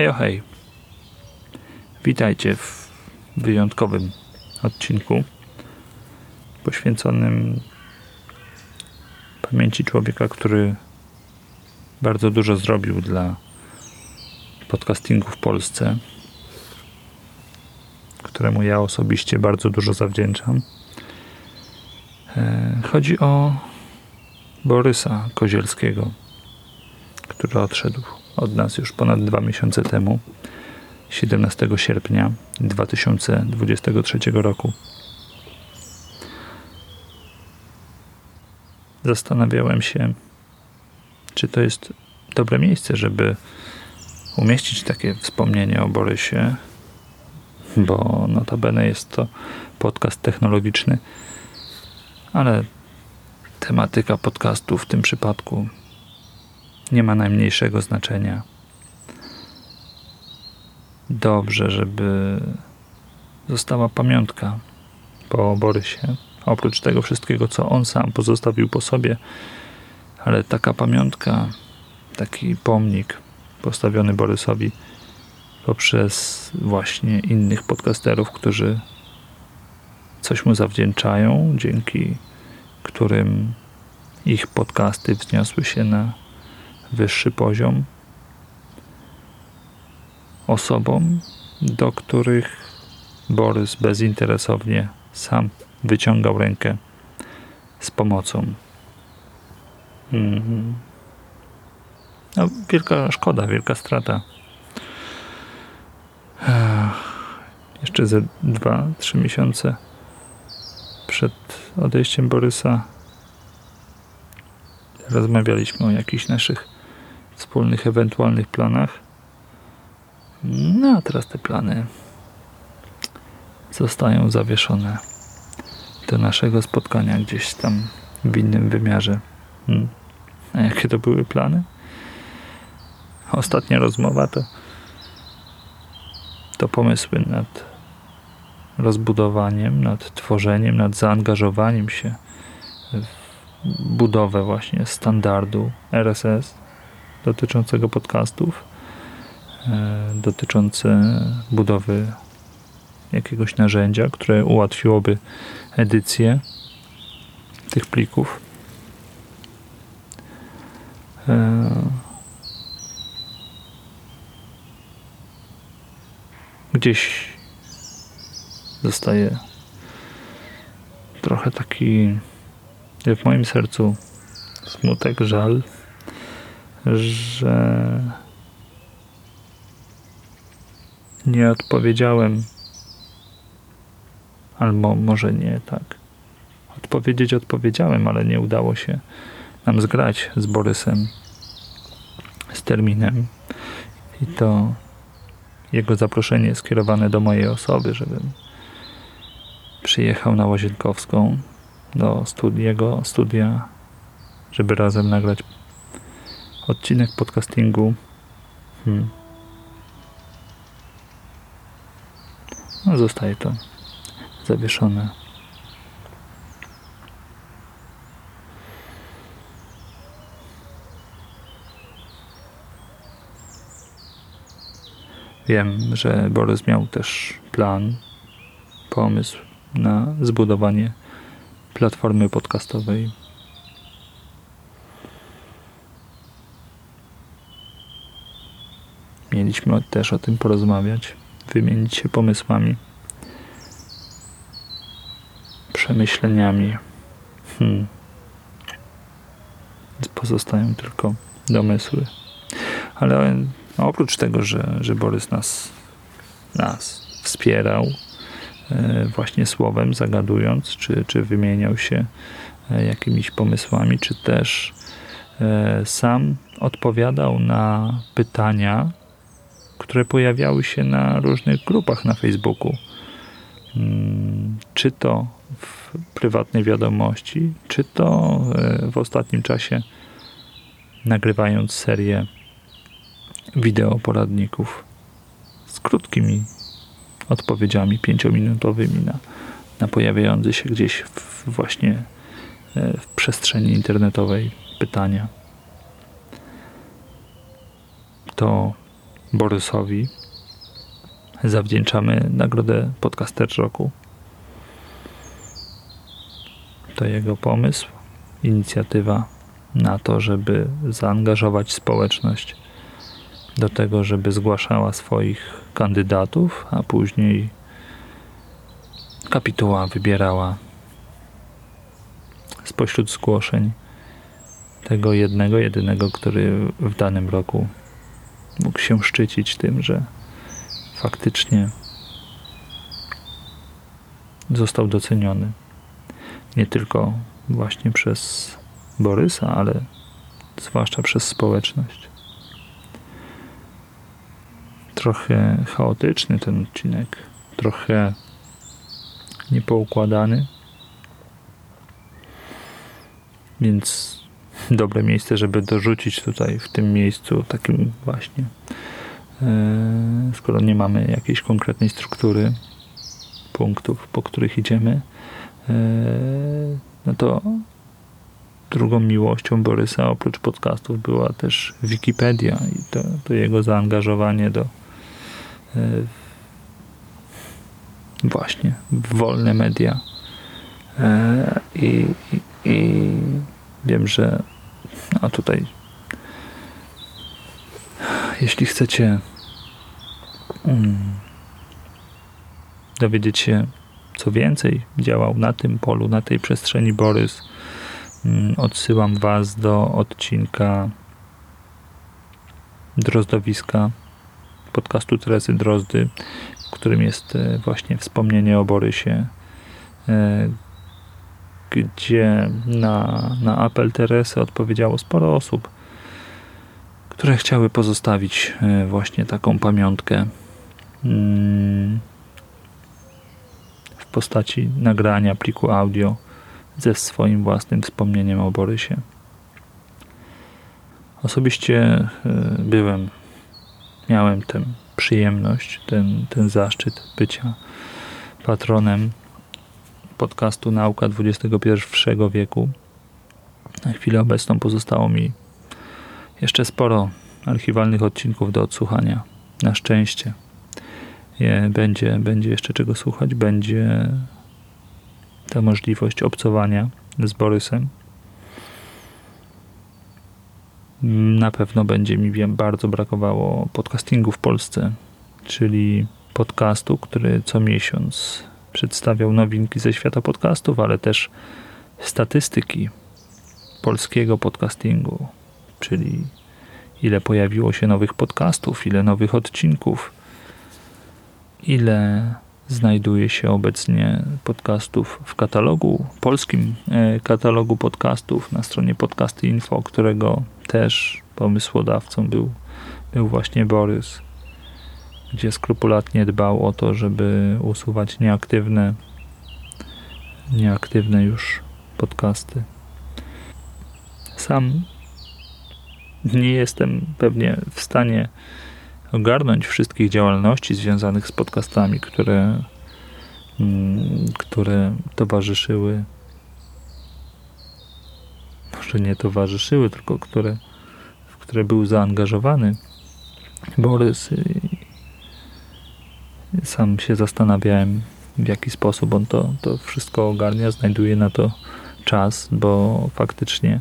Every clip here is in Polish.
Hej, hej. Witajcie w wyjątkowym odcinku poświęconym pamięci człowieka, który bardzo dużo zrobił dla podcastingu w Polsce, któremu ja osobiście bardzo dużo zawdzięczam. E, chodzi o Borysa Kozielskiego, który odszedł od nas już ponad dwa miesiące temu, 17 sierpnia 2023 roku. Zastanawiałem się, czy to jest dobre miejsce, żeby umieścić takie wspomnienie o Borysie, bo notabene jest to podcast technologiczny, ale tematyka podcastu w tym przypadku nie ma najmniejszego znaczenia. Dobrze, żeby została pamiątka po Borysie. Oprócz tego wszystkiego, co on sam pozostawił po sobie, ale taka pamiątka, taki pomnik postawiony Borysowi poprzez właśnie innych podcasterów, którzy coś mu zawdzięczają, dzięki którym ich podcasty wzniosły się na wyższy poziom osobom, do których Borys bezinteresownie sam wyciągał rękę z pomocą. Mm. No, wielka szkoda, wielka strata. Jeszcze ze dwa, trzy miesiące przed odejściem Borysa rozmawialiśmy o jakichś naszych wspólnych ewentualnych planach. No a teraz te plany zostają zawieszone do naszego spotkania gdzieś tam w innym wymiarze. Hmm. A jakie to były plany? Ostatnia rozmowa to, to pomysły nad rozbudowaniem, nad tworzeniem, nad zaangażowaniem się w budowę właśnie standardu RSS dotyczącego podcastów, e, dotyczące budowy jakiegoś narzędzia, które ułatwiłoby edycję tych plików. E, gdzieś zostaje trochę taki w moim sercu smutek, żal, że nie odpowiedziałem, albo może nie tak. Odpowiedzieć odpowiedziałem, ale nie udało się nam zgrać z Borysem, z terminem. I to jego zaproszenie skierowane do mojej osoby, żebym przyjechał na Łazienkowską do studiego, studia, żeby razem nagrać odcinek podcastingu. Hmm. No, zostaje to zawieszone. Wiem, że Borys miał też plan, pomysł na zbudowanie platformy podcastowej Mieliśmy też o tym porozmawiać, wymienić się pomysłami, przemyśleniami. Hmm. Pozostają tylko domysły. Ale oprócz tego, że, że Borys nas, nas wspierał, e, właśnie słowem, zagadując, czy, czy wymieniał się e, jakimiś pomysłami, czy też e, sam odpowiadał na pytania, które pojawiały się na różnych grupach na Facebooku. Mm, czy to w prywatnej wiadomości, czy to e, w ostatnim czasie nagrywając serię wideo poradników z krótkimi odpowiedziami pięciominutowymi na, na pojawiające się gdzieś w, właśnie e, w przestrzeni internetowej pytania. To Borysowi zawdzięczamy nagrodę Podcaster Roku. To jego pomysł, inicjatywa na to, żeby zaangażować społeczność do tego, żeby zgłaszała swoich kandydatów, a później kapituła wybierała spośród zgłoszeń tego jednego, jedynego, który w danym roku mógł się szczycić tym, że faktycznie został doceniony nie tylko właśnie przez Borysa, ale zwłaszcza przez społeczność. Trochę chaotyczny ten odcinek, trochę niepoukładany, więc dobre miejsce, żeby dorzucić tutaj w tym miejscu takim właśnie e, skoro nie mamy jakiejś konkretnej struktury punktów, po których idziemy, e, no to drugą miłością Borysa oprócz podcastów była też Wikipedia i to, to jego zaangażowanie do e, właśnie wolne media. I, i, i wiem, że a tutaj. Jeśli chcecie um, dowiedzieć się co więcej, działał na tym polu, na tej przestrzeni Borys, um, odsyłam Was do odcinka Drozdowiska podcastu Teresy Drozdy, w którym jest e, właśnie wspomnienie o Borysie, e, gdzie na, na apel Teresy odpowiedziało sporo osób, które chciały pozostawić e, właśnie taką pamiątkę mm, w postaci nagrania pliku audio ze swoim własnym wspomnieniem o Borysie. Osobiście e, byłem, miałem tę przyjemność, ten, ten zaszczyt bycia patronem podcastu Nauka XXI wieku. Na chwilę obecną pozostało mi jeszcze sporo archiwalnych odcinków do odsłuchania. Na szczęście. Będzie, będzie jeszcze czego słuchać, będzie ta możliwość obcowania z Borysem. Na pewno będzie mi wiem, bardzo brakowało podcastingu w Polsce, czyli podcastu, który co miesiąc przedstawiał nowinki ze świata podcastów, ale też statystyki polskiego podcastingu, czyli ile pojawiło się nowych podcastów, ile nowych odcinków, ile znajduje się obecnie podcastów w katalogu, polskim e, katalogu podcastów na stronie Podcasty Info, którego też pomysłodawcą był, był właśnie Borys gdzie skrupulatnie dbał o to, żeby usuwać nieaktywne, nieaktywne już podcasty. Sam nie jestem pewnie w stanie ogarnąć wszystkich działalności związanych z podcastami, które, mm, które towarzyszyły, może nie towarzyszyły, tylko które, w które był zaangażowany Borys sam się zastanawiałem, w jaki sposób on to, to wszystko ogarnia, znajduje na to czas, bo faktycznie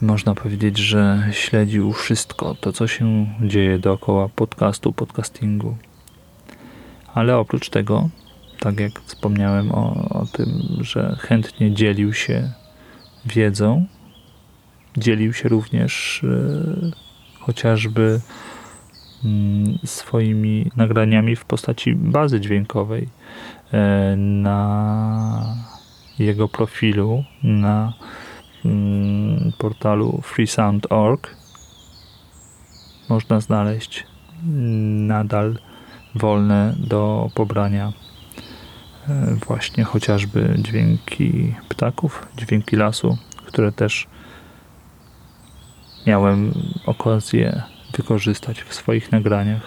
można powiedzieć, że śledził wszystko to, co się dzieje dookoła podcastu, podcastingu. Ale oprócz tego, tak jak wspomniałem o, o tym, że chętnie dzielił się wiedzą, dzielił się również yy, chociażby swoimi nagraniami w postaci bazy dźwiękowej e, na jego profilu na mm, portalu freesound.org można znaleźć nadal wolne do pobrania e, właśnie chociażby dźwięki ptaków, dźwięki lasu, które też miałem okazję wykorzystać w swoich nagraniach.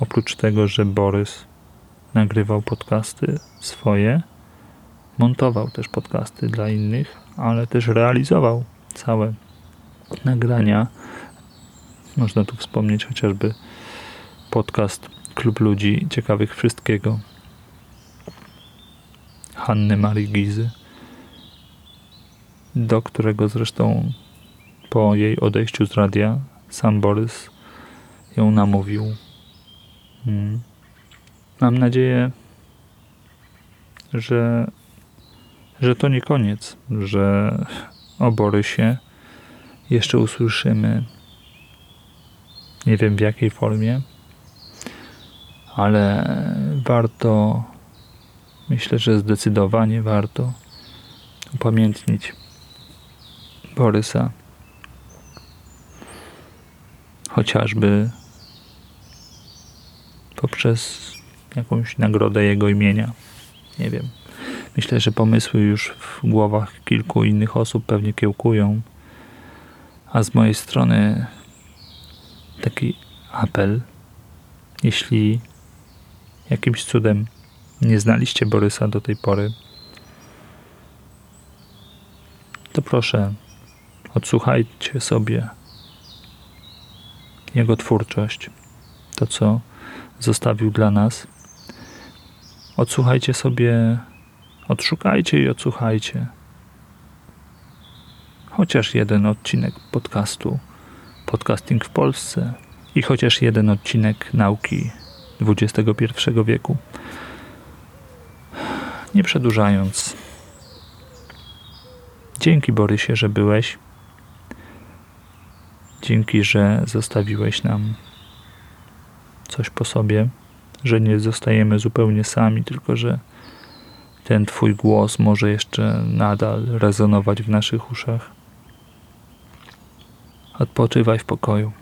Oprócz tego, że Borys nagrywał podcasty swoje, montował też podcasty dla innych, ale też realizował całe nagrania. Można tu wspomnieć chociażby podcast Klub Ludzi Ciekawych Wszystkiego Hanny Marii Gizy, do którego zresztą po jej odejściu z radia sam Borys ją namówił. Mm. Mam nadzieję, że, że to nie koniec, że o Borysie jeszcze usłyszymy. Nie wiem w jakiej formie, ale warto, myślę, że zdecydowanie warto upamiętnić Borysa. Chociażby poprzez jakąś nagrodę jego imienia. Nie wiem. Myślę, że pomysły już w głowach kilku innych osób pewnie kiełkują. A z mojej strony taki apel. Jeśli jakimś cudem nie znaliście Borysa do tej pory, to proszę, odsłuchajcie sobie jego twórczość, to co zostawił dla nas. Odsłuchajcie sobie, odszukajcie i odsłuchajcie chociaż jeden odcinek podcastu Podcasting w Polsce i chociaż jeden odcinek nauki XXI wieku. Nie przedłużając, dzięki Borysie, że byłeś. Dzięki, że zostawiłeś nam coś po sobie, że nie zostajemy zupełnie sami, tylko że ten Twój głos może jeszcze nadal rezonować w naszych uszach. Odpoczywaj w pokoju.